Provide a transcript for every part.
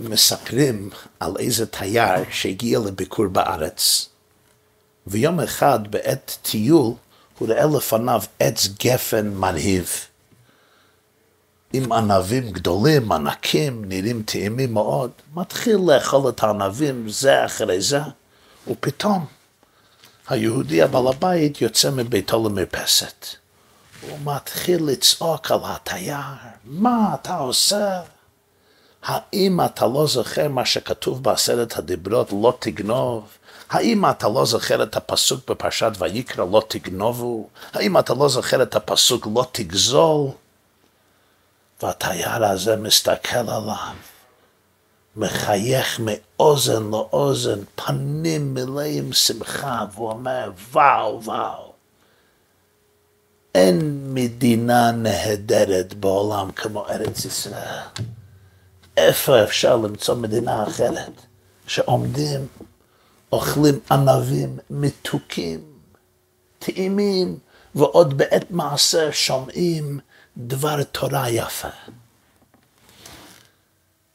מספרים על איזה תייר שהגיע לביקור בארץ, ויום אחד בעת טיול הוא ראה לפניו עץ גפן מרהיב. עם ענבים גדולים, ענקים, נראים טעימים מאוד, מתחיל לאכול את הענבים זה אחרי זה, ופתאום היהודי הבעל הבית יוצא מביתו למרפסת. הוא מתחיל לצעוק על התייר, מה אתה עושה? האם אתה לא זוכר מה שכתוב בעשרת הדיברות לא תגנוב? האם אתה לא זוכר את הפסוק בפרשת ויקרא לא תגנובו? האם אתה לא זוכר את הפסוק לא תגזול? והתייר הזה מסתכל עליו, מחייך מאוזן לאוזן, פנים מלאים שמחה, והוא אומר, וואו, וואו. אין מדינה נהדרת בעולם כמו ארץ ישראל. איפה אפשר למצוא מדינה אחרת שעומדים, אוכלים ענבים מתוקים, טעימים, ועוד בעת מעשר שומעים דבר תורה יפה.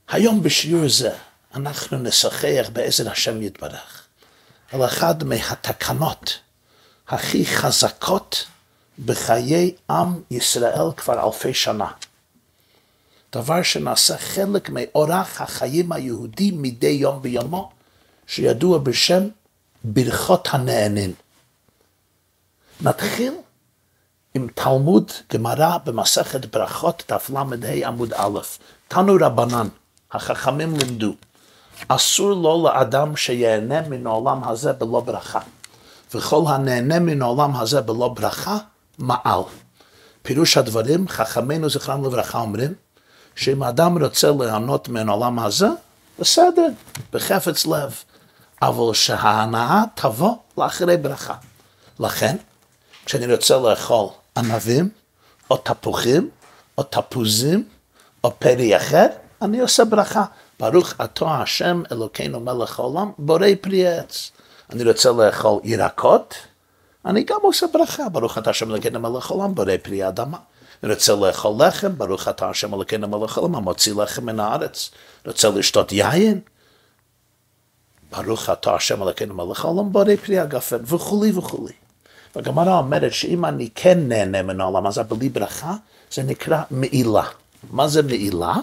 היום בשיעור זה אנחנו נשחח בעזר השם יתברך על אחד מהתקנות הכי חזקות בחיי עם ישראל כבר אלפי שנה. דבר שנעשה חלק מאורח החיים היהודי מדי יום ביומו, שידוע בשם ברכות הנהנין. נתחיל עם תלמוד גמרא במסכת ברכות דף ל"ה עמוד א', תנו רבנן, החכמים לימדו, אסור לו לאדם שיהנה מן העולם הזה בלא ברכה, וכל הנהנה מן העולם הזה בלא ברכה, מעל. פירוש הדברים, חכמינו זכרם לברכה אומרים, שאם אדם רוצה ליהנות מן העולם הזה, בסדר, בחפץ לב, אבל שההנאה תבוא לאחרי ברכה. לכן, כשאני רוצה לאכול ענבים, או תפוחים, או תפוזים, או פרי אחר, אני עושה ברכה. ברוך אתה השם אלוקינו מלך העולם, בורא פרי עץ. אני רוצה לאכול ירקות, אני גם עושה ברכה. ברוך אתה השם אלוקינו מלך העולם, בורא פרי האדמה. רוצה לאכול לחם, ברוך אתה השם אלוקינו מלך העולם, המוציא לחם מן הארץ. רוצה לשתות יין, ברוך אתה השם אלוקינו מלך העולם, בורא פרי הגפן, וכולי וכולי. והגמרא אומרת שאם אני כן נהנה מן העולם הזה בלי ברכה, זה נקרא מעילה. מה זה מעילה?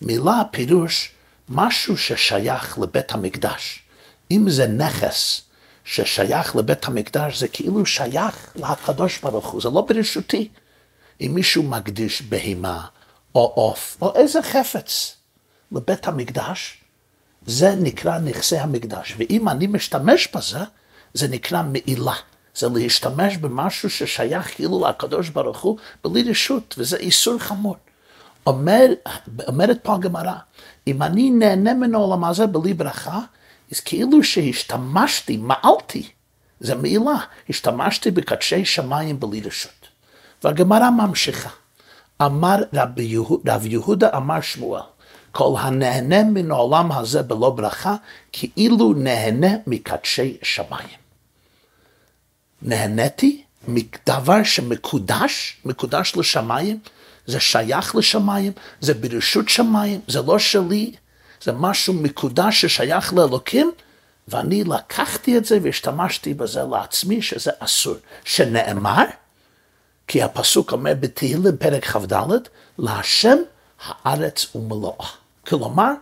מעילה פירוש משהו ששייך לבית המקדש. אם זה נכס ששייך לבית המקדש, זה כאילו שייך לקדוש ברוך הוא, זה לא ברשותי. אם מישהו מקדיש בהמה או עוף או איזה חפץ לבית המקדש, זה נקרא נכסי המקדש. ואם אני משתמש בזה, זה נקרא מעילה. זה להשתמש במשהו ששייך כאילו לקדוש ברוך הוא בלי רשות, וזה איסור חמור. אומר, אומרת פה הגמרא, אם אני נהנה מן העולם הזה בלי ברכה, אז כאילו שהשתמשתי, מעלתי, זה מעילה, השתמשתי בקדשי שמיים בלי רשות. והגמרא ממשיכה. אמר רב, יהוד, רב יהודה אמר שמואל, כל הנהנה מן העולם הזה בלא ברכה, כאילו נהנה מקדשי שמיים. נהניתי מדבר שמקודש, מקודש לשמיים, זה שייך לשמיים, זה ברשות שמיים, זה לא שלי, זה משהו מקודש ששייך לאלוקים, ואני לקחתי את זה והשתמשתי בזה לעצמי, שזה אסור. שנאמר, כי הפסוק אומר בתהילים פרק כ"ד, להשם הארץ ומלואה. כלומר,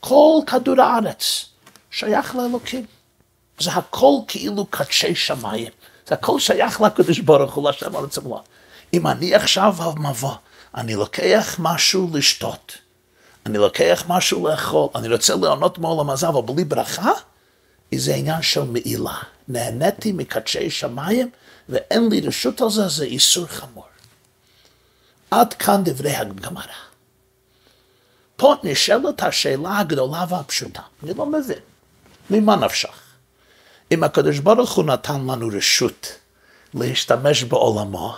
כל כדור הארץ שייך לאלוקים. זה הכל כאילו קדשי שמיים. זה הכל שייך לקדוש ברוך הוא, להשם ארץ ומלואה. אם אני עכשיו במבוא, אני לוקח משהו לשתות, אני לוקח משהו לאכול, אני רוצה ליהנות מעולם הזה, אבל בלי ברכה, זה עניין של מעילה. נהניתי מקדשי שמיים, ואין לי רשות על זה, זה איסור חמור. עד כאן דברי הגמרא. פה נשאלת השאלה הגדולה והפשוטה, אני לא מבין, ממה נפשך? אם הקדוש ברוך הוא נתן לנו רשות להשתמש בעולמו,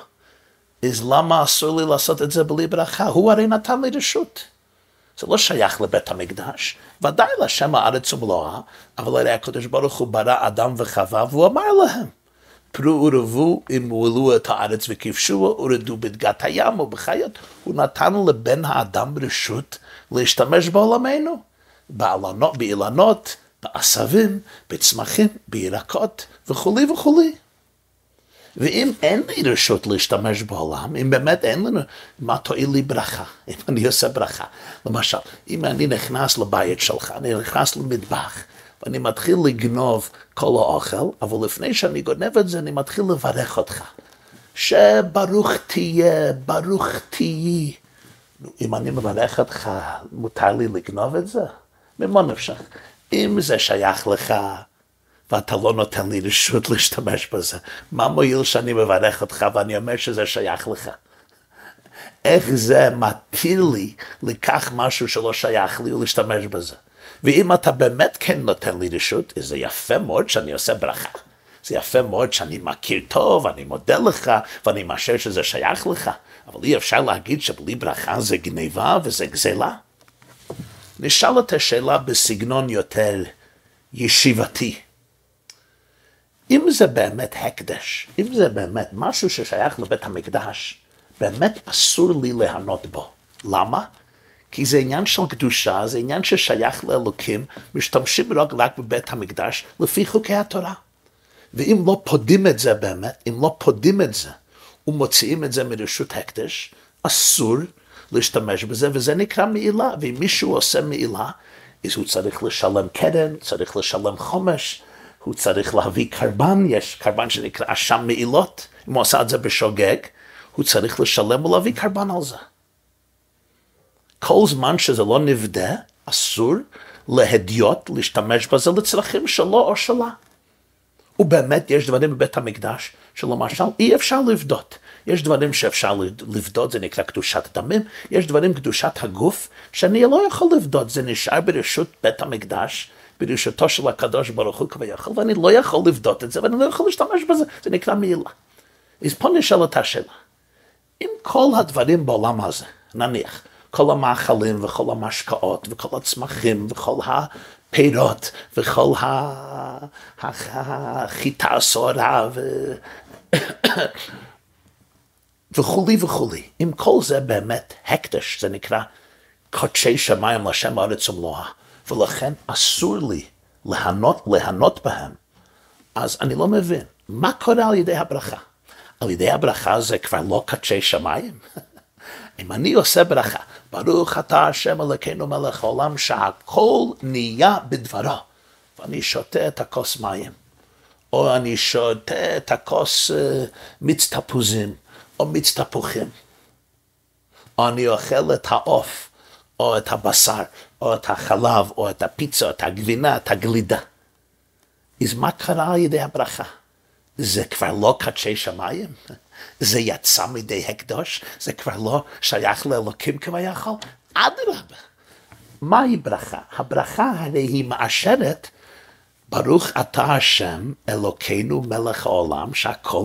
אז למה אסור לי לעשות את זה בלי ברכה? הוא הרי נתן לי רשות. זה לא שייך לבית המקדש, ודאי לשם הארץ ומלואה, אבל הרי הקדוש ברוך הוא ברא אדם וחווה, והוא אמר להם, פרו ורבו הועלו את הארץ וכבשו ורדו בדגת הים ובחיות. הוא נתן לבן האדם רשות להשתמש בעולמנו. באילנות, באילנות, בעשבים, בצמחים, בירקות וכולי וכולי. ואם אין לי רשות להשתמש בעולם, אם באמת אין לנו, מה תועיל לי ברכה? אם אני עושה ברכה. למשל, אם אני נכנס לבית שלך, אני נכנס למטבח, ואני מתחיל לגנוב כל האוכל, אבל לפני שאני גונב את זה, אני מתחיל לברך אותך. שברוך תהיה, ברוך תהיי. אם אני מברך אותך, מותר לי לגנוב את זה? ממה נפשך? אם זה שייך לך, ואתה לא נותן לי רשות להשתמש בזה, מה מועיל שאני מברך אותך ואני אומר שזה שייך לך? איך זה מתיר לי לקח משהו שלא שייך לי ולהשתמש בזה? ואם אתה באמת כן נותן לי רשות, זה יפה מאוד שאני עושה ברכה. זה יפה מאוד שאני מכיר טוב, אני מודה לך, ואני מאשר שזה שייך לך, אבל אי אפשר להגיד שבלי ברכה זה גניבה וזה גזלה. נשאל את השאלה בסגנון יותר ישיבתי. אם זה באמת הקדש, אם זה באמת משהו ששייך לבית המקדש, באמת אסור לי ליהנות בו. למה? כי זה עניין של קדושה, זה עניין ששייך לאלוקים, משתמשים רק, רק בבית המקדש לפי חוקי התורה. ואם לא פודים את זה באמת, אם לא פודים את זה ומוציאים את זה מרשות הקדש, אסור להשתמש בזה, וזה נקרא מעילה. ואם מישהו עושה מעילה, אז הוא צריך לשלם קרן, צריך לשלם חומש, הוא צריך להביא קרבן, יש קרבן שנקרא אשם מעילות, אם הוא עשה את זה בשוגג, הוא צריך לשלם ולהביא קרבן על זה. כל זמן שזה לא נבדה, אסור להדיוט, להשתמש בזה לצרכים שלו או שלה. ובאמת יש דברים בבית המקדש שלמשל אי אפשר לבדות. יש דברים שאפשר לבדות, זה נקרא קדושת דמים, יש דברים קדושת הגוף שאני לא יכול לבדות, זה נשאר ברשות בית המקדש, ברשותו של הקדוש ברוך הוא כביכול, ואני לא יכול לבדות את זה ואני לא יכול להשתמש בזה, זה נקרא מעילה. אז פה נשאל את השאלה, אם כל הדברים בעולם הזה, נניח, כל המאכלים וכל המשקאות וכל הצמחים וכל הפירות וכל החיטה הסוערה ו... וכולי וכולי. אם כל זה באמת הקדש, זה נקרא קודשי שמיים לשם הארץ ומלואה, ולכן אסור לי להנות, להנות בהם, אז אני לא מבין, מה קורה על ידי הברכה? על ידי הברכה זה כבר לא קודשי שמיים? אם אני עושה ברכה, ברוך אתה השם אלוקינו מלך העולם שהכל נהיה בדברו, ואני שותה את הכוס מים, או אני שותה את הכוס uh, מיץ תפוזים, או מיץ תפוחים, או אני אוכל את העוף, או את הבשר, או את החלב, או את הפיצה, את הגבינה, את הגלידה. אז מה קרה על ידי הברכה? זה כבר לא קדשי שמיים? זה יצא מידי הקדוש? זה כבר לא שייך לאלוקים כביכול? אדרבה. מהי ברכה? הברכה הרי היא מאשרת ברוך אתה השם אלוקינו מלך העולם שהכל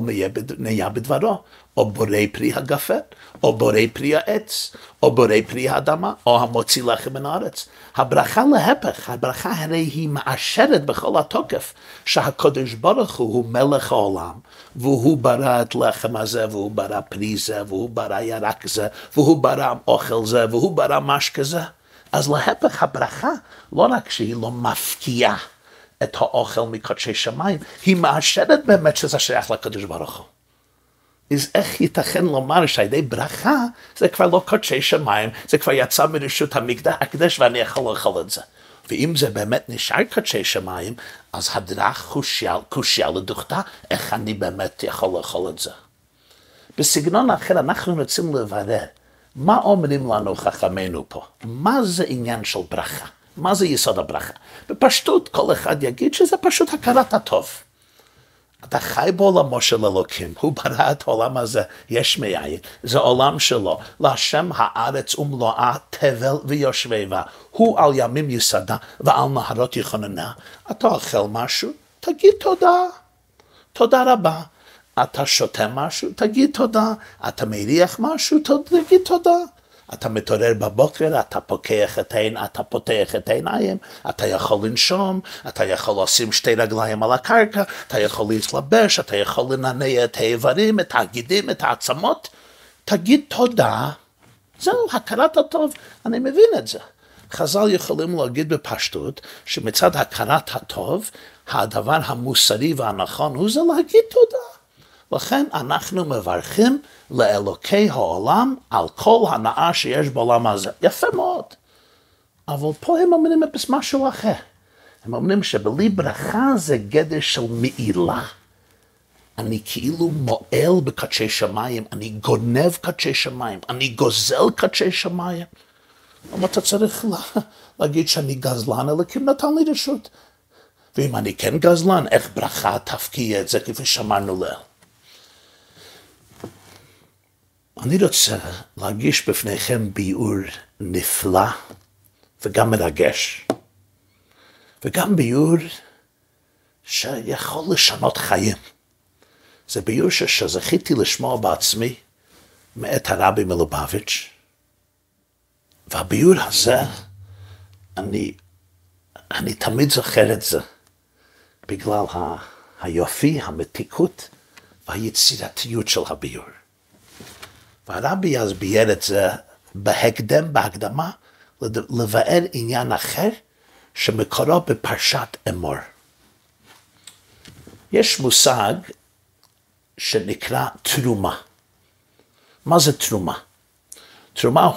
נהיה בדברו, או בורא פרי הגפת, או בורא פרי העץ, או בורא פרי האדמה, או המוציא לחם מן הארץ. הברכה להפך, הברכה הרי היא מאשרת בכל התוקף שהקדוש ברוך הוא הוא מלך העולם, והוא ברא את לחם הזה, והוא ברא פרי זה, והוא ברא ירק זה, והוא ברא אוכל זה, והוא ברא משקה זה. אז להפך הברכה, לא רק שהיא לא מפקיעה את האוכל מקודשי שמיים, היא מאשרת באמת שזה שייך לקדוש ברוך הוא. אז איך ייתכן לומר שעל ידי ברכה זה כבר לא קודשי שמיים, זה כבר יצא מרשות המקדש ואני יכול לאכול את זה. ואם זה באמת נשאר קודשי שמיים, אז הדרך קושיה לדוכתה, איך אני באמת יכול לאכול את זה. בסגנון אחר אנחנו רוצים לברר מה אומרים לנו חכמינו פה, מה זה עניין של ברכה. מה זה יסוד הברכה? בפשטות כל אחד יגיד שזה פשוט הכרת הטוב. אתה חי בעולמו של אלוקים, הוא ברא את העולם הזה יש מאין, זה עולם שלו, להשם הארץ ומלואה תבל ויושבי בה, הוא על ימים יסדה ועל נהרות יכוננה. אתה אוכל משהו, תגיד תודה, תודה רבה. אתה שותה משהו, תגיד תודה. אתה מריח משהו, תגיד תודה. אתה מתעורר בבוקר, אתה פוקח את העין, אתה פותח את העיניים, אתה יכול לנשום, אתה יכול לשים שתי רגליים על הקרקע, אתה יכול להתלבש, אתה יכול לנענע את האיברים, את הגידים, את העצמות. תגיד תודה, זהו, הכרת הטוב, אני מבין את זה. חז"ל יכולים להגיד בפשטות שמצד הכרת הטוב, הדבר המוסרי והנכון הוא זה להגיד תודה. לכן אנחנו מברכים לאלוקי העולם על כל הנאה שיש בעולם הזה. יפה מאוד. אבל פה הם אומרים משהו אחר. הם אומרים שבלי ברכה זה גדר של מעילה. אני כאילו מועל בקדשי שמיים, אני גונב קדשי שמיים, אני גוזל קדשי שמיים. למה אתה צריך לה, להגיד שאני גזלן, אלא כי נתן לי רשות. ואם אני כן גזלן, איך ברכה תפקיע את זה כפי שאמרנו לאל. אני רוצה להגיש בפניכם ביאור נפלא וגם מרגש, וגם ביאור שיכול לשנות חיים. זה ביור שזכיתי לשמוע בעצמי מאת הרבי מלובביץ', והביור הזה, אני, אני תמיד זוכר את זה, בגלל ה, היופי, המתיקות והיצירתיות של הביור. והרבי אז ביאר את זה בהקדם, בהקדמה, לבאר עניין אחר שמקורו בפרשת אמור. יש מושג שנקרא תרומה. מה זה תרומה? תרומה,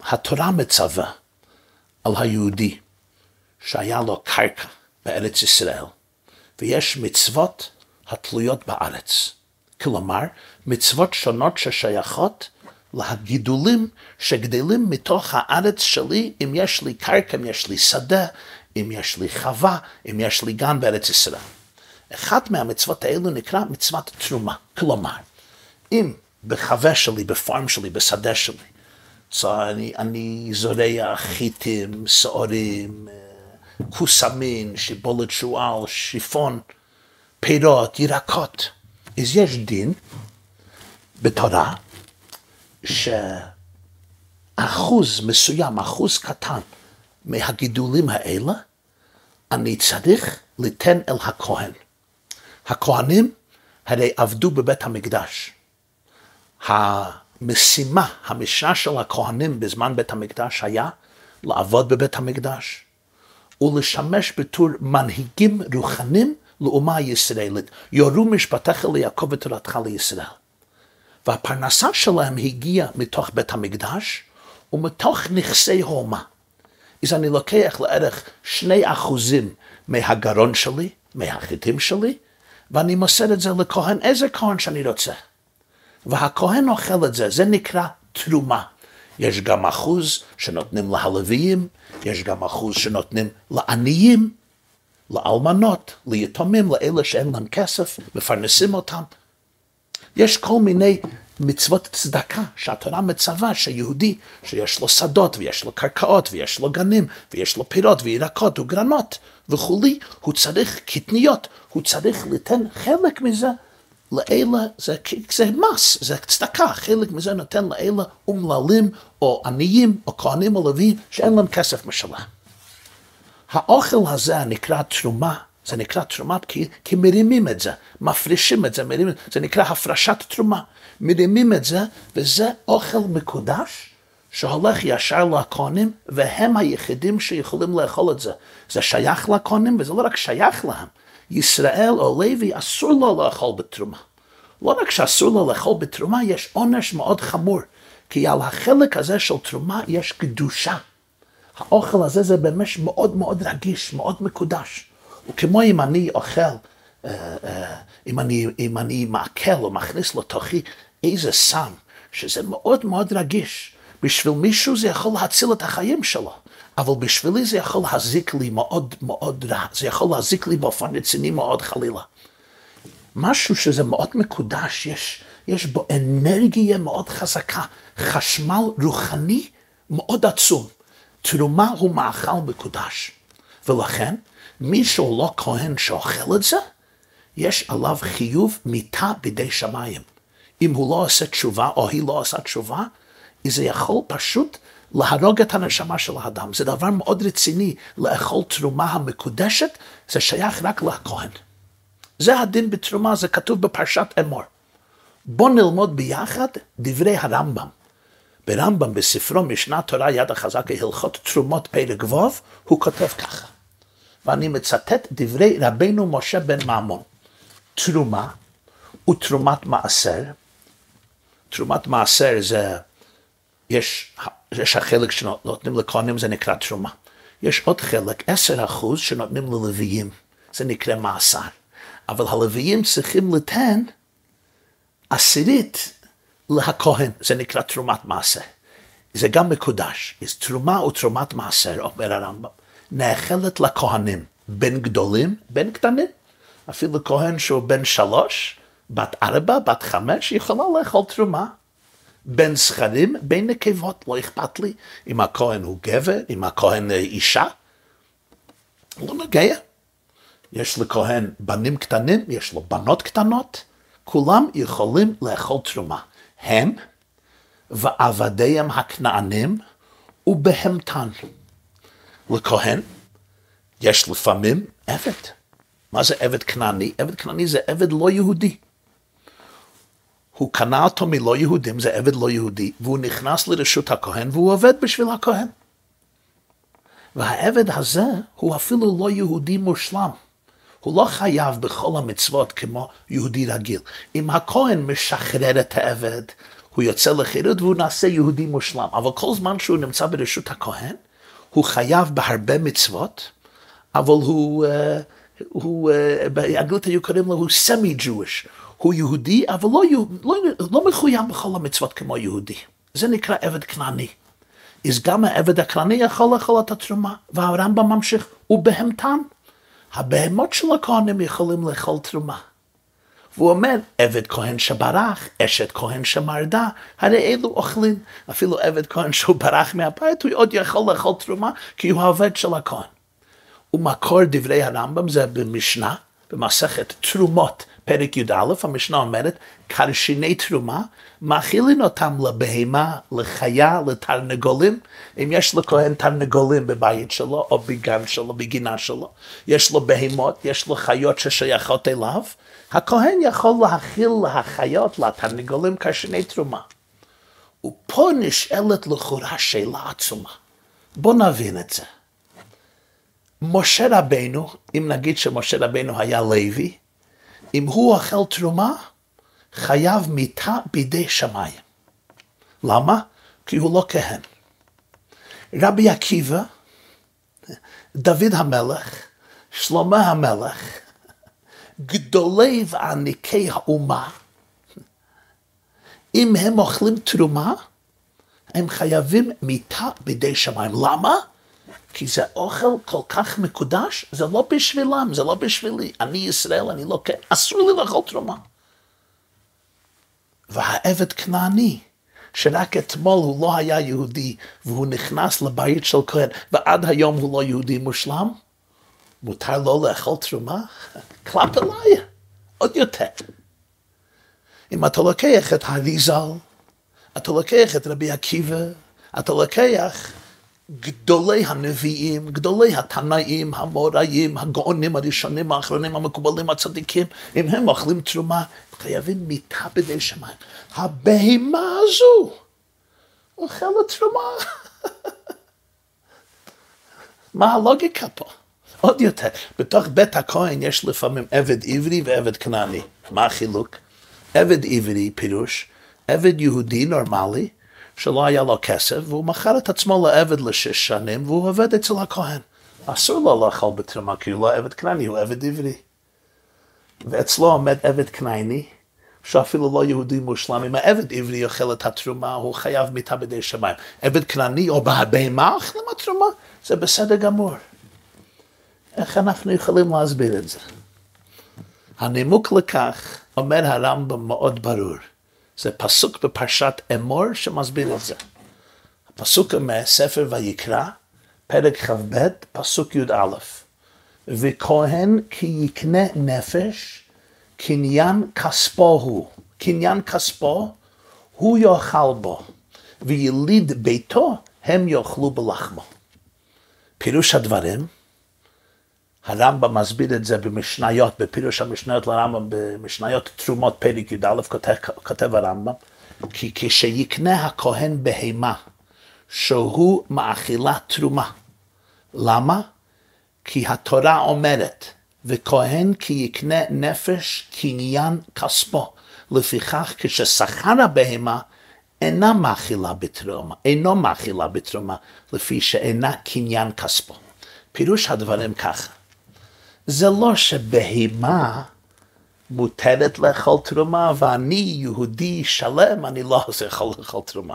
התורה מצווה על היהודי שהיה לו קרקע בארץ ישראל, ויש מצוות התלויות בארץ. כלומר, מצוות שונות ששייכות להגידולים שגדלים מתוך הארץ שלי, אם יש לי קרקע, אם יש לי שדה, אם יש לי חווה, אם יש לי גן בארץ ישראל. אחת מהמצוות האלו נקרא מצוות תרומה. כלומר, אם בחווה שלי, בפארם שלי, בשדה שלי, so אני, אני זורע חיטים, שעורים, כוסמין, שיבולת שועל, שיפון, פירות, ירקות. אז יש דין בתורה שאחוז מסוים, אחוז קטן מהגידולים האלה, אני צריך ליתן אל הכהן. הכהנים הרי עבדו בבית המקדש. המשימה, המשנה של הכהנים בזמן בית המקדש היה לעבוד בבית המקדש ולשמש בתור מנהיגים רוחנים לאומה הישראלית. יורו משפטיך ליעקב ותורתך לישראל. והפרנסה שלהם הגיעה מתוך בית המקדש ומתוך נכסי האומה. אז אני לוקח לערך שני אחוזים מהגרון שלי, מהחיטים שלי, ואני מוסר את זה לכהן, איזה כהן שאני רוצה. והכהן אוכל את זה, זה נקרא תרומה. יש גם אחוז שנותנים להלוויים, יש גם אחוז שנותנים לעניים, לאלמנות, ליתומים, לאלה שאין להם כסף, מפרנסים אותם. יש כל מיני מצוות צדקה שהתורה מצווה שיהודי שיש לו שדות ויש לו קרקעות ויש לו גנים ויש לו פירות וירקות וגרנות וכולי, הוא צריך קטניות, הוא צריך ליתן חלק מזה לאלה, זה, זה מס, זה צדקה, חלק מזה נותן לאלה אומללים או עניים או כהנים או לווים שאין להם כסף משלה. האוכל הזה נקרא תרומה זה נקרא תרומה כי, כי מרימים את זה, מפרישים את זה, מרימים, זה נקרא הפרשת תרומה. מרימים את זה, וזה אוכל מקודש שהולך ישר לכהנים, והם היחידים שיכולים לאכול את זה. זה שייך לכהנים, וזה לא רק שייך להם. ישראל או לוי אסור לו לאכול בתרומה. לא רק שאסור לו לאכול בתרומה, יש עונש מאוד חמור. כי על החלק הזה של תרומה יש קדושה. האוכל הזה זה באמת מאוד מאוד רגיש, מאוד מקודש. וכמו אם אני אוכל, אה, אה, אם אני, אם אני מעכל או מכניס לתוכי איזה סם, שזה מאוד מאוד רגיש. בשביל מישהו זה יכול להציל את החיים שלו, אבל בשבילי זה יכול להזיק לי מאוד מאוד רע, זה יכול להזיק לי באופן רציני מאוד חלילה. משהו שזה מאוד מקודש, יש, יש בו אנרגיה מאוד חזקה, חשמל רוחני מאוד עצום. תרומה הוא מאכל מקודש. ולכן, מי שהוא לא כהן שאוכל את זה, יש עליו חיוב מיתה בידי שמיים. אם הוא לא עושה תשובה, או היא לא עושה תשובה, זה יכול פשוט להרוג את הנשמה של האדם. זה דבר מאוד רציני, לאכול תרומה המקודשת, זה שייך רק לכהן. זה הדין בתרומה, זה כתוב בפרשת אמור. בואו נלמוד ביחד דברי הרמב"ם. ברמב"ם בספרו משנה תורה יד החזקה הלכות תרומות פרק ו', הוא כותב ככה, ואני מצטט דברי רבנו משה בן מעמון, תרומה ותרומת מעשר, תרומת מעשר זה, יש, יש החלק שנותנים לכהנים זה נקרא תרומה, יש עוד חלק, עשר אחוז שנותנים ללוויים, זה נקרא מעשר, אבל הלוויים צריכים לתן עשירית להכהן, זה נקרא תרומת מעשר. זה גם מקודש, אז תרומה ותרומת מעשר, אומר הרמב"ם, נאכלת לכהנים, בין גדולים, בין קטנים, אפילו כהן שהוא בן שלוש, בת ארבע, בת חמש, יכולה לאכול תרומה. בין זכרים, בין נקבות, לא אכפת לי אם הכהן הוא גבר, אם הכהן אישה, לא נוגע. יש לכהן בנים קטנים, יש לו בנות קטנות, כולם יכולים לאכול תרומה. הם ועבדיהם הכנענים ובהמתן. לכהן יש לפעמים עבד. מה זה עבד כנעני? עבד כנעני זה עבד לא יהודי. הוא קנה אותו מלא יהודים, זה עבד לא יהודי, והוא נכנס לרשות הכהן והוא עובד בשביל הכהן. והעבד הזה הוא אפילו לא יהודי מושלם. הוא לא חייב בכל המצוות כמו יהודי רגיל. אם הכהן משחרר את העבד, הוא יוצא לחירות והוא נעשה יהודי מושלם. אבל כל זמן שהוא נמצא ברשות הכהן, הוא חייב בהרבה מצוות, אבל הוא, uh, הוא uh, באנגלית היו קוראים לו, הוא סמי-ג'וויש. הוא יהודי, אבל לא, לא, לא מחויב בכל המצוות כמו יהודי. זה נקרא עבד כנעני. אז גם העבד הכנעני יכול לאכול את התרומה, והרמב"ם ממשיך, הוא בהמתן. הבהמות של הכהנים יכולים לאכול תרומה. והוא אומר, עבד כהן שברח, אשת כהן שמרדה, הרי אלו אוכלים. אפילו עבד כהן שהוא ברח מהבית, הוא עוד יכול לאכול תרומה, כי הוא העובד של הכהן. ומקור דברי הרמב"ם זה במשנה, במסכת תרומות, פרק י"א, המשנה אומרת, קרשיני תרומה, מאכילים אותם לבהמה, לחיה, לתרנגולים. אם יש לכהן תרנגולים בבית שלו, או בגן שלו, בגינה שלו, יש לו בהמות, יש לו חיות ששייכות אליו, הכהן יכול להכיל לחיות, לתרנגולים, קרשיני תרומה. ופה נשאלת לכאורה שאלה עצומה. בואו נבין את זה. משה רבנו, אם נגיד שמשה רבנו היה לוי, אם הוא אכל תרומה, חייב מיתה בידי שמיים. למה? כי הוא לא כהן. רבי עקיבא, דוד המלך, שלמה המלך, גדולי ועניקי האומה, אם הם אוכלים תרומה, הם חייבים מיתה בידי שמיים. למה? כי זה אוכל כל כך מקודש, זה לא בשבילם, זה לא בשבילי. אני ישראל, אני לא כן, אסור לי לאכול תרומה. והעבד כנעני, שרק אתמול הוא לא היה יהודי, והוא נכנס לבית של כהן, ועד היום הוא לא יהודי מושלם, מותר לו לאכול תרומה? קלאפ אליי, עוד יותר. אם אתה לוקח את האריזל, אתה לוקח את רבי עקיבא, אתה לוקח גדולי הנביאים, גדולי התנאים, המוראים, הגאונים הראשונים, האחרונים, המקובלים, הצדיקים, אם הם אוכלים תרומה, חייבים מיתה בידי שמיים. הבהמה הזו אוכלת תרומה. מה הלוגיקה פה? עוד יותר, בתוך בית הכהן יש לפעמים עבד עברי ועבד כנעני. מה החילוק? עבד עברי, פירוש, עבד יהודי נורמלי, שלא היה לו כסף, והוא מכר את עצמו לעבד לשש שנים, והוא עובד אצל הכהן. אסור לו לאכול בתרומה, כי הוא לא עבד כנעני, הוא עבד עברי. ואצלו עומד עבד כנעני, שאפילו לא יהודי מושלם, אם העבד עברי אוכל את התרומה, הוא חייב מיתה בידי שמיים. עבד כנעני או בהבהמה אוכלים התרומה, זה בסדר גמור. איך אנחנו יכולים להסביר את זה? הנימוק לכך, אומר הרמב"ם מאוד ברור. זה פסוק בפרשת אמור שמסביר את זה. הפסוק אומר, ספר ויקרא, פרק כ"ב, פסוק י"א. וכהן כי יקנה נפש, קניין כספו הוא. קניין כספו, הוא יאכל בו, ויליד ביתו, הם יאכלו בלחמו. פירוש הדברים, הרמב"ם מסביר את זה במשניות, בפירוש המשניות לרמב"ם, במשניות תרומות פרק י"א, כותב, כותב הרמב"ם, כי כשיקנה הכהן בהמה, שהוא מאכילה תרומה. למה? כי התורה אומרת, וכהן כי יקנה נפש קניין כספו. לפיכך כששכר הבהמה אינה מאכילה בתרומה, אינו מאכילה בתרומה, לפי שאינה קניין כספו. פירוש הדברים ככה, זה לא שבהמה מותרת לאכול תרומה ואני יהודי שלם, אני לא יכול לאכול תרומה.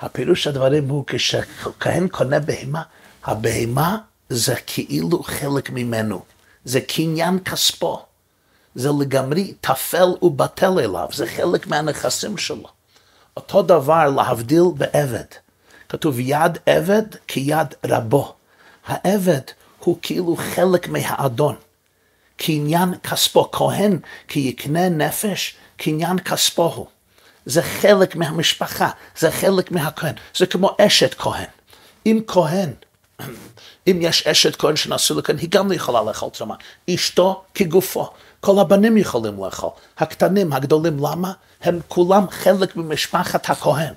הפירוש הדברים הוא כשכהן קונה בהמה, הבהמה זה כאילו חלק ממנו, זה קניין כספו, זה לגמרי טפל ובטל אליו, זה חלק מהנכסים שלו. אותו דבר להבדיל בעבד. כתוב יד עבד כיד רבו. העבד הוא כאילו חלק מהאדון. קניין כספו, כהן כי יקנה נפש, קניין כספו הוא. זה חלק מהמשפחה, זה חלק מהכהן, זה כמו אשת כהן. אם כהן, אם יש אשת כהן שנשאו לכהן, היא גם לא יכולה לאכול תרומה. אשתו כגופו, כל הבנים יכולים לאכול, הקטנים, הגדולים, למה? הם כולם חלק ממשפחת הכהן.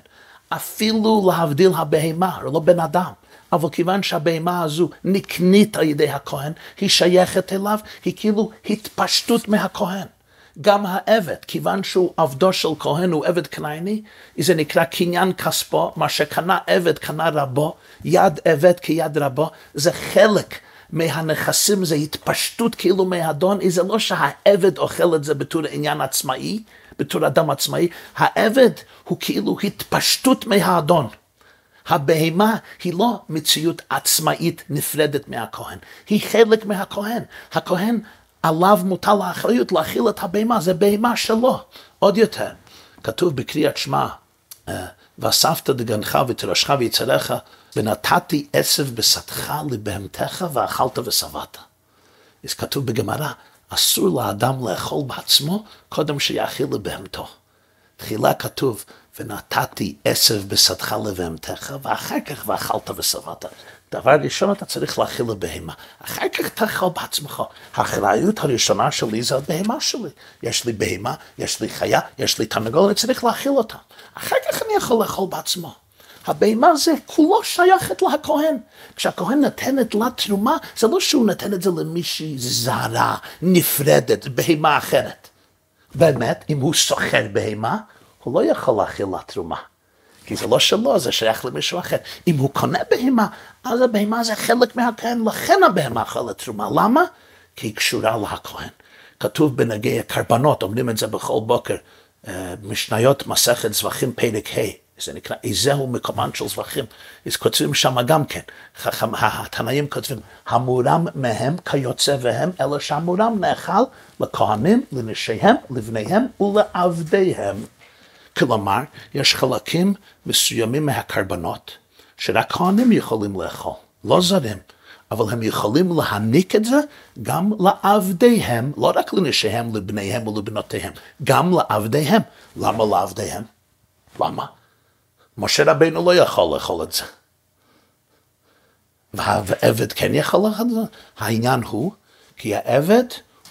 אפילו להבדיל הבהמה, לא בן אדם. אבל כיוון שהבהמה הזו נקנית על ידי הכהן, היא שייכת אליו, היא כאילו התפשטות מהכהן. גם העבד, כיוון שהוא עבדו של כהן, הוא עבד כנעני, זה נקרא קניין כספו, מה שקנה עבד קנה רבו, יד עבד כיד רבו, זה חלק מהנכסים, זה התפשטות כאילו מהאדון, זה לא שהעבד אוכל את זה בתור עניין עצמאי, בתור אדם עצמאי, העבד הוא כאילו התפשטות מהאדון. הבהמה היא לא מציאות עצמאית נפרדת מהכהן, היא חלק מהכהן. הכהן עליו מוטל האחריות להכיל את הבהמה, זה בהמה שלו. עוד יותר, כתוב בקריאת שמע, אה, ואספת דגנך ותרשך ויצריך, ונתתי עשב בשדך לבהמתך ואכלת ושבעת. אז כתוב בגמרא, אסור לאדם לאכול בעצמו קודם שיאכיל לבהמתו. תחילה כתוב, ונתתי עשב בשדך לבהמתך, ואחר כך ואכלת ושבעת. דבר ראשון אתה צריך להאכיל לבהמה, אחר כך תאכול בעצמך. האחריות הראשונה שלי זה הבהמה שלי. יש לי בהמה, יש לי חיה, יש לי תנגול, אני צריך להאכיל אותה. אחר כך אני יכול לאכול בעצמו. הבהמה זה כולו שייכת לכהן. כשהכהן נותן את לה תרומה, זה לא שהוא נותן את זה למישהי זרה, נפרדת, בהמה אחרת. באמת, אם הוא סוחר בהמה, הוא לא יכול להכיל לה תרומה. כי זה לא שלו, זה שייך למישהו אחר. אם הוא קונה בהמה, אז הבהמה זה חלק מהכהן, לכן הבהמה אכלת תרומה. למה? כי היא קשורה לכהן. כתוב בנגי הקרבנות, אומרים את זה בכל בוקר, אה, משניות מסכת זבחים פרק ה'. זה נקרא איזהו מקומן של זבחים. אז כותבים שם גם כן, התנאים כותבים, המורם מהם כיוצא והם, אלא שהמורם נאכל לכהנים, לנשיהם, לבניהם ולעבדיהם. כלומר, יש חלקים מסוימים מהקרבנות שרק כהנים יכולים לאכול, לא זרים. אבל הם יכולים להעניק את זה גם לעבדיהם, לא רק לנשיהם, לבניהם ולבנותיהם, גם לעבדיהם. למה לעבדיהם? למה? משה רבינו לא יכול לאכול את זה. והעבד כן יכול לאכול את זה. העניין הוא, כי העבד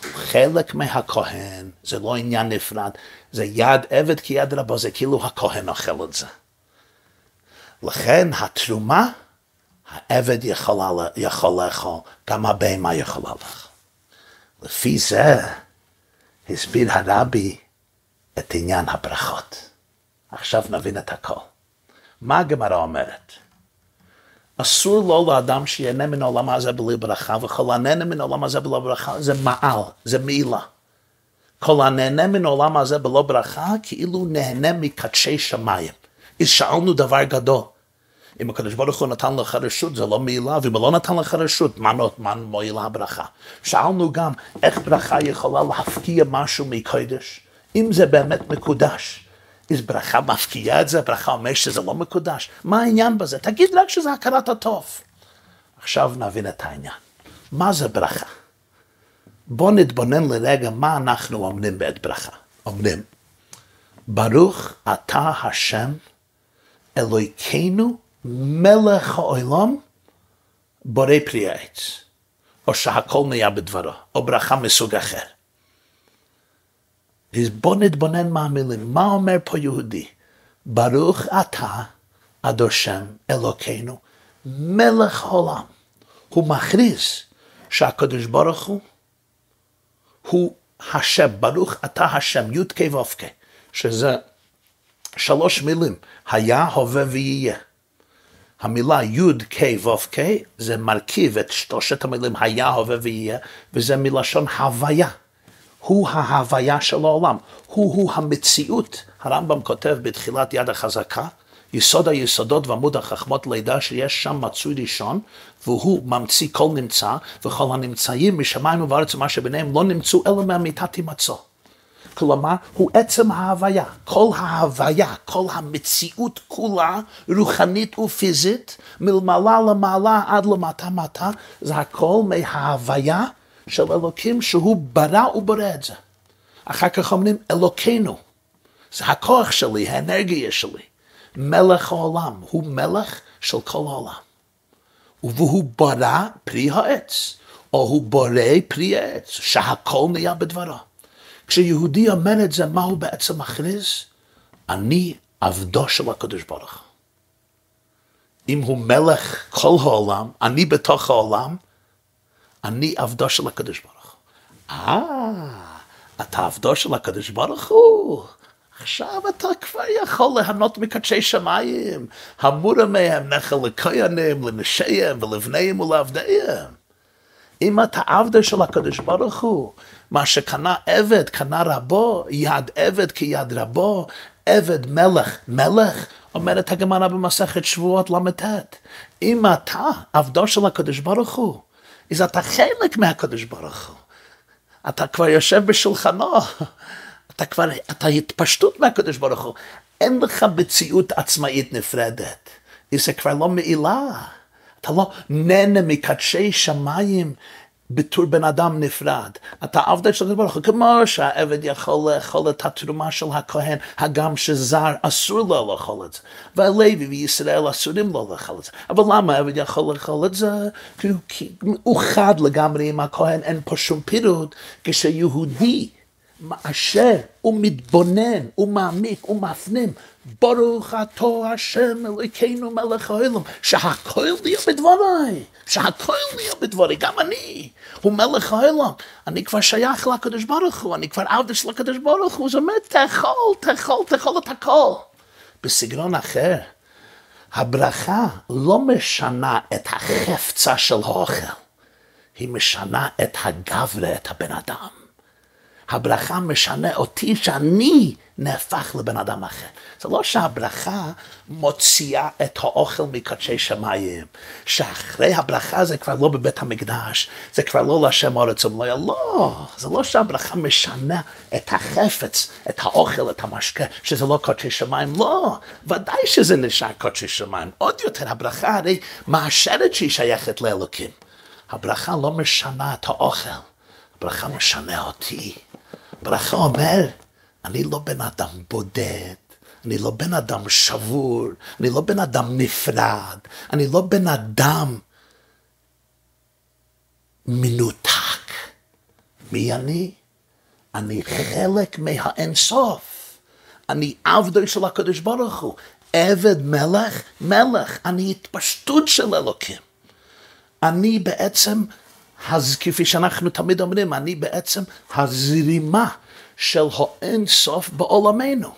הוא חלק מהכהן, זה לא עניין נפרד, זה יד עבד כיד רבו, זה כאילו הכהן אוכל את זה. לכן התרומה, העבד יכול, יכול לאכול, גם הבהמה יכולה לאכול. לפי זה הסביר הרבי את עניין הברכות. עכשיו נבין את הכל. מה הגמרא אומרת? אסור לו לאדם שיהנה מן העולם הזה בלי ברכה, וכל הנהנה מן העולם הזה בלא ברכה זה מעל, זה מעילה. כל הנהנה מן העולם הזה בלא ברכה, כאילו נהנה מקדשי שמיים. אז שאלנו דבר גדול. אם הקדוש ברוך הוא נתן לך רשות, זה לא מעילה, ואם לא נתן לך רשות, מה, מה מועילה הברכה? שאלנו גם, איך ברכה יכולה להפקיע משהו מקודש, אם זה באמת מקודש. אז ברכה מפקיעה את זה, ברכה אומר שזה לא מקודש. מה העניין בזה? תגיד רק שזה הכרת הטוב. עכשיו נבין את העניין. מה זה ברכה? בואו נתבונן לרגע מה אנחנו אומרים בעת ברכה. אומרים, ברוך אתה השם אלוהינו מלך העולם בורא פרי העץ, או שהכל נהיה בדברו, או ברכה מסוג אחר. אז בוא נתבונן מה המילים, מה אומר פה יהודי? ברוך אתה, אדושם אלוקינו, מלך העולם. הוא מכריז שהקדוש ברוך הוא הוא השם, ברוך אתה השם, י"ק ו"ק, שזה שלוש מילים, היה, הווה ויהיה. המילה י"ק ו"ק זה מרכיב את שלושת המילים היה, הווה ויהיה, וזה מלשון הוויה. הוא ההוויה של העולם, הוא-הוא המציאות. הרמב"ם כותב בתחילת יד החזקה, יסוד היסודות ועמוד החכמות לידע שיש שם מצוי ראשון, והוא ממציא כל נמצא, וכל הנמצאים משמיים ובארץ ומה שביניהם לא נמצאו אלא מהמיטת הימצאו. כלומר, הוא עצם ההוויה. כל ההוויה, כל המציאות כולה, רוחנית ופיזית, מלמעלה למעלה עד למטה מטה, זה הכל מההוויה של אלוקים שהוא ברא ובורא את זה. אחר כך אומרים אלוקינו, זה הכוח שלי, האנרגיה שלי. מלך העולם, הוא מלך של כל העולם. והוא ברא פרי העץ, או הוא בורא פרי העץ, שהכל נהיה בדברו. כשיהודי אומר את זה, מה הוא בעצם מכריז? אני עבדו של הקדוש ברוך הוא. אם הוא מלך כל העולם, אני בתוך העולם, אני עבדו של הקדוש ברוך הוא. אה, אתה עבדו של הקדוש ברוך הוא. עכשיו אתה כבר יכול ליהנות מקדשי שמיים, המורה מהם נחל לכהנים, לנשיהם ולבניהם ולעבדיהם. אם אתה עבדה של הקדוש ברוך הוא, מה שקנה עבד, קנה רבו, יד עבד כיד רבו, עבד מלך, מלך, אומרת הגמרא במסכת שבועות ל"ט. אם אתה עבדו של הקדוש ברוך הוא, אז אתה חלק מהקדוש ברוך הוא. אתה כבר יושב בשולחנו, אתה כבר, אתה התפשטות מהקדוש ברוך הוא. אין לך מציאות עצמאית נפרדת. זה כבר לא מעילה. אתה לא נהנה מקדשי שמיים בתור בן אדם נפרד. אתה עבד של הקדוש ברוך הוא, כמו שהעבד יכול לאכול את התרומה של הכהן, הגם שזר אסור לו לאכול את זה. והלוי וישראל אסורים לו לאכול את זה. אבל למה העבד יכול לאכול את זה? כי הוא חד לגמרי עם הכהן, אין פה שום פירוט. כשיהודי מאשר ומתבונן ומעמיק ומפנים ברוך אתה השם אלוקינו מלך העולם שהכל נהיה בדבריי שהכל נהיה בדבריי גם אני הוא מלך העולם אני כבר שייך לקדוש ברוך הוא אני כבר עבד של הקדוש ברוך הוא זאת אומרת תאכול תאכול תאכול את הכל בסגנון אחר הברכה לא משנה את החפצה של האוכל היא משנה את הגברה, את הבן אדם. הברכה משנה אותי שאני נהפך לבן אדם אחר. זה לא שהברכה מוציאה את האוכל מקדשי שמיים, שאחרי הברכה זה כבר לא בבית המקדש, זה כבר לא לשם ארץ ומלויה, לא, זה לא שהברכה משנה את החפץ, את האוכל, את המשקה, שזה לא קודשי שמיים, לא, ודאי שזה נשאר קודשי שמיים. עוד יותר, הברכה הרי מאשרת שהיא שייכת לאלוקים. הברכה לא משנה את האוכל, הברכה משנה אותי. ברכה אומר, אני לא בן אדם בודד, אני לא בן אדם שבור, אני לא בן אדם נפרד, אני לא בן אדם מנותק. מי אני? אני חלק מהאינסוף. אני עבדו של הקדוש ברוך הוא. עבד מלך, מלך. אני התפשטות של אלוקים. אני בעצם אז כפי שאנחנו תמיד אומרים, אני בעצם הזרימה של האין סוף בעולמנו.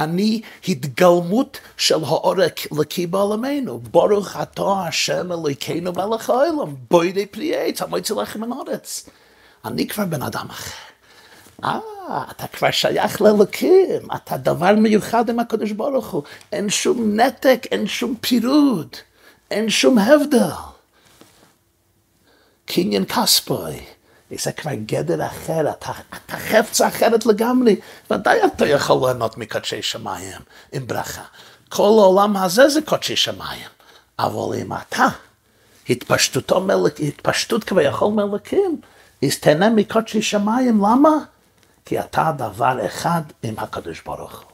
אני התגלמות של העורק לקי בעולמנו. ברוך אתה השם אלוקינו מלך העולם, בואי די פרי עץ, המועצה לכם מן הארץ. אני כבר בן אדם אחר. אה, אתה כבר שייך לאלוקים, אתה דבר מיוחד עם הקדוש ברוך הוא. אין שום נתק, אין שום פירוד, אין שום הבדל. קניין כספוי. זה כבר גדר אחר, אתה, אתה חפצה אחרת לגמרי. ודאי אתה יכול ליהנות מקדשי שמיים עם ברכה. כל העולם הזה זה קודשי שמיים. אבל אם אתה, התפשטותו מלך, התפשטות כביכול מלכים, אז תהנה מקודשי שמיים, למה? כי אתה דבר אחד עם הקדוש ברוך.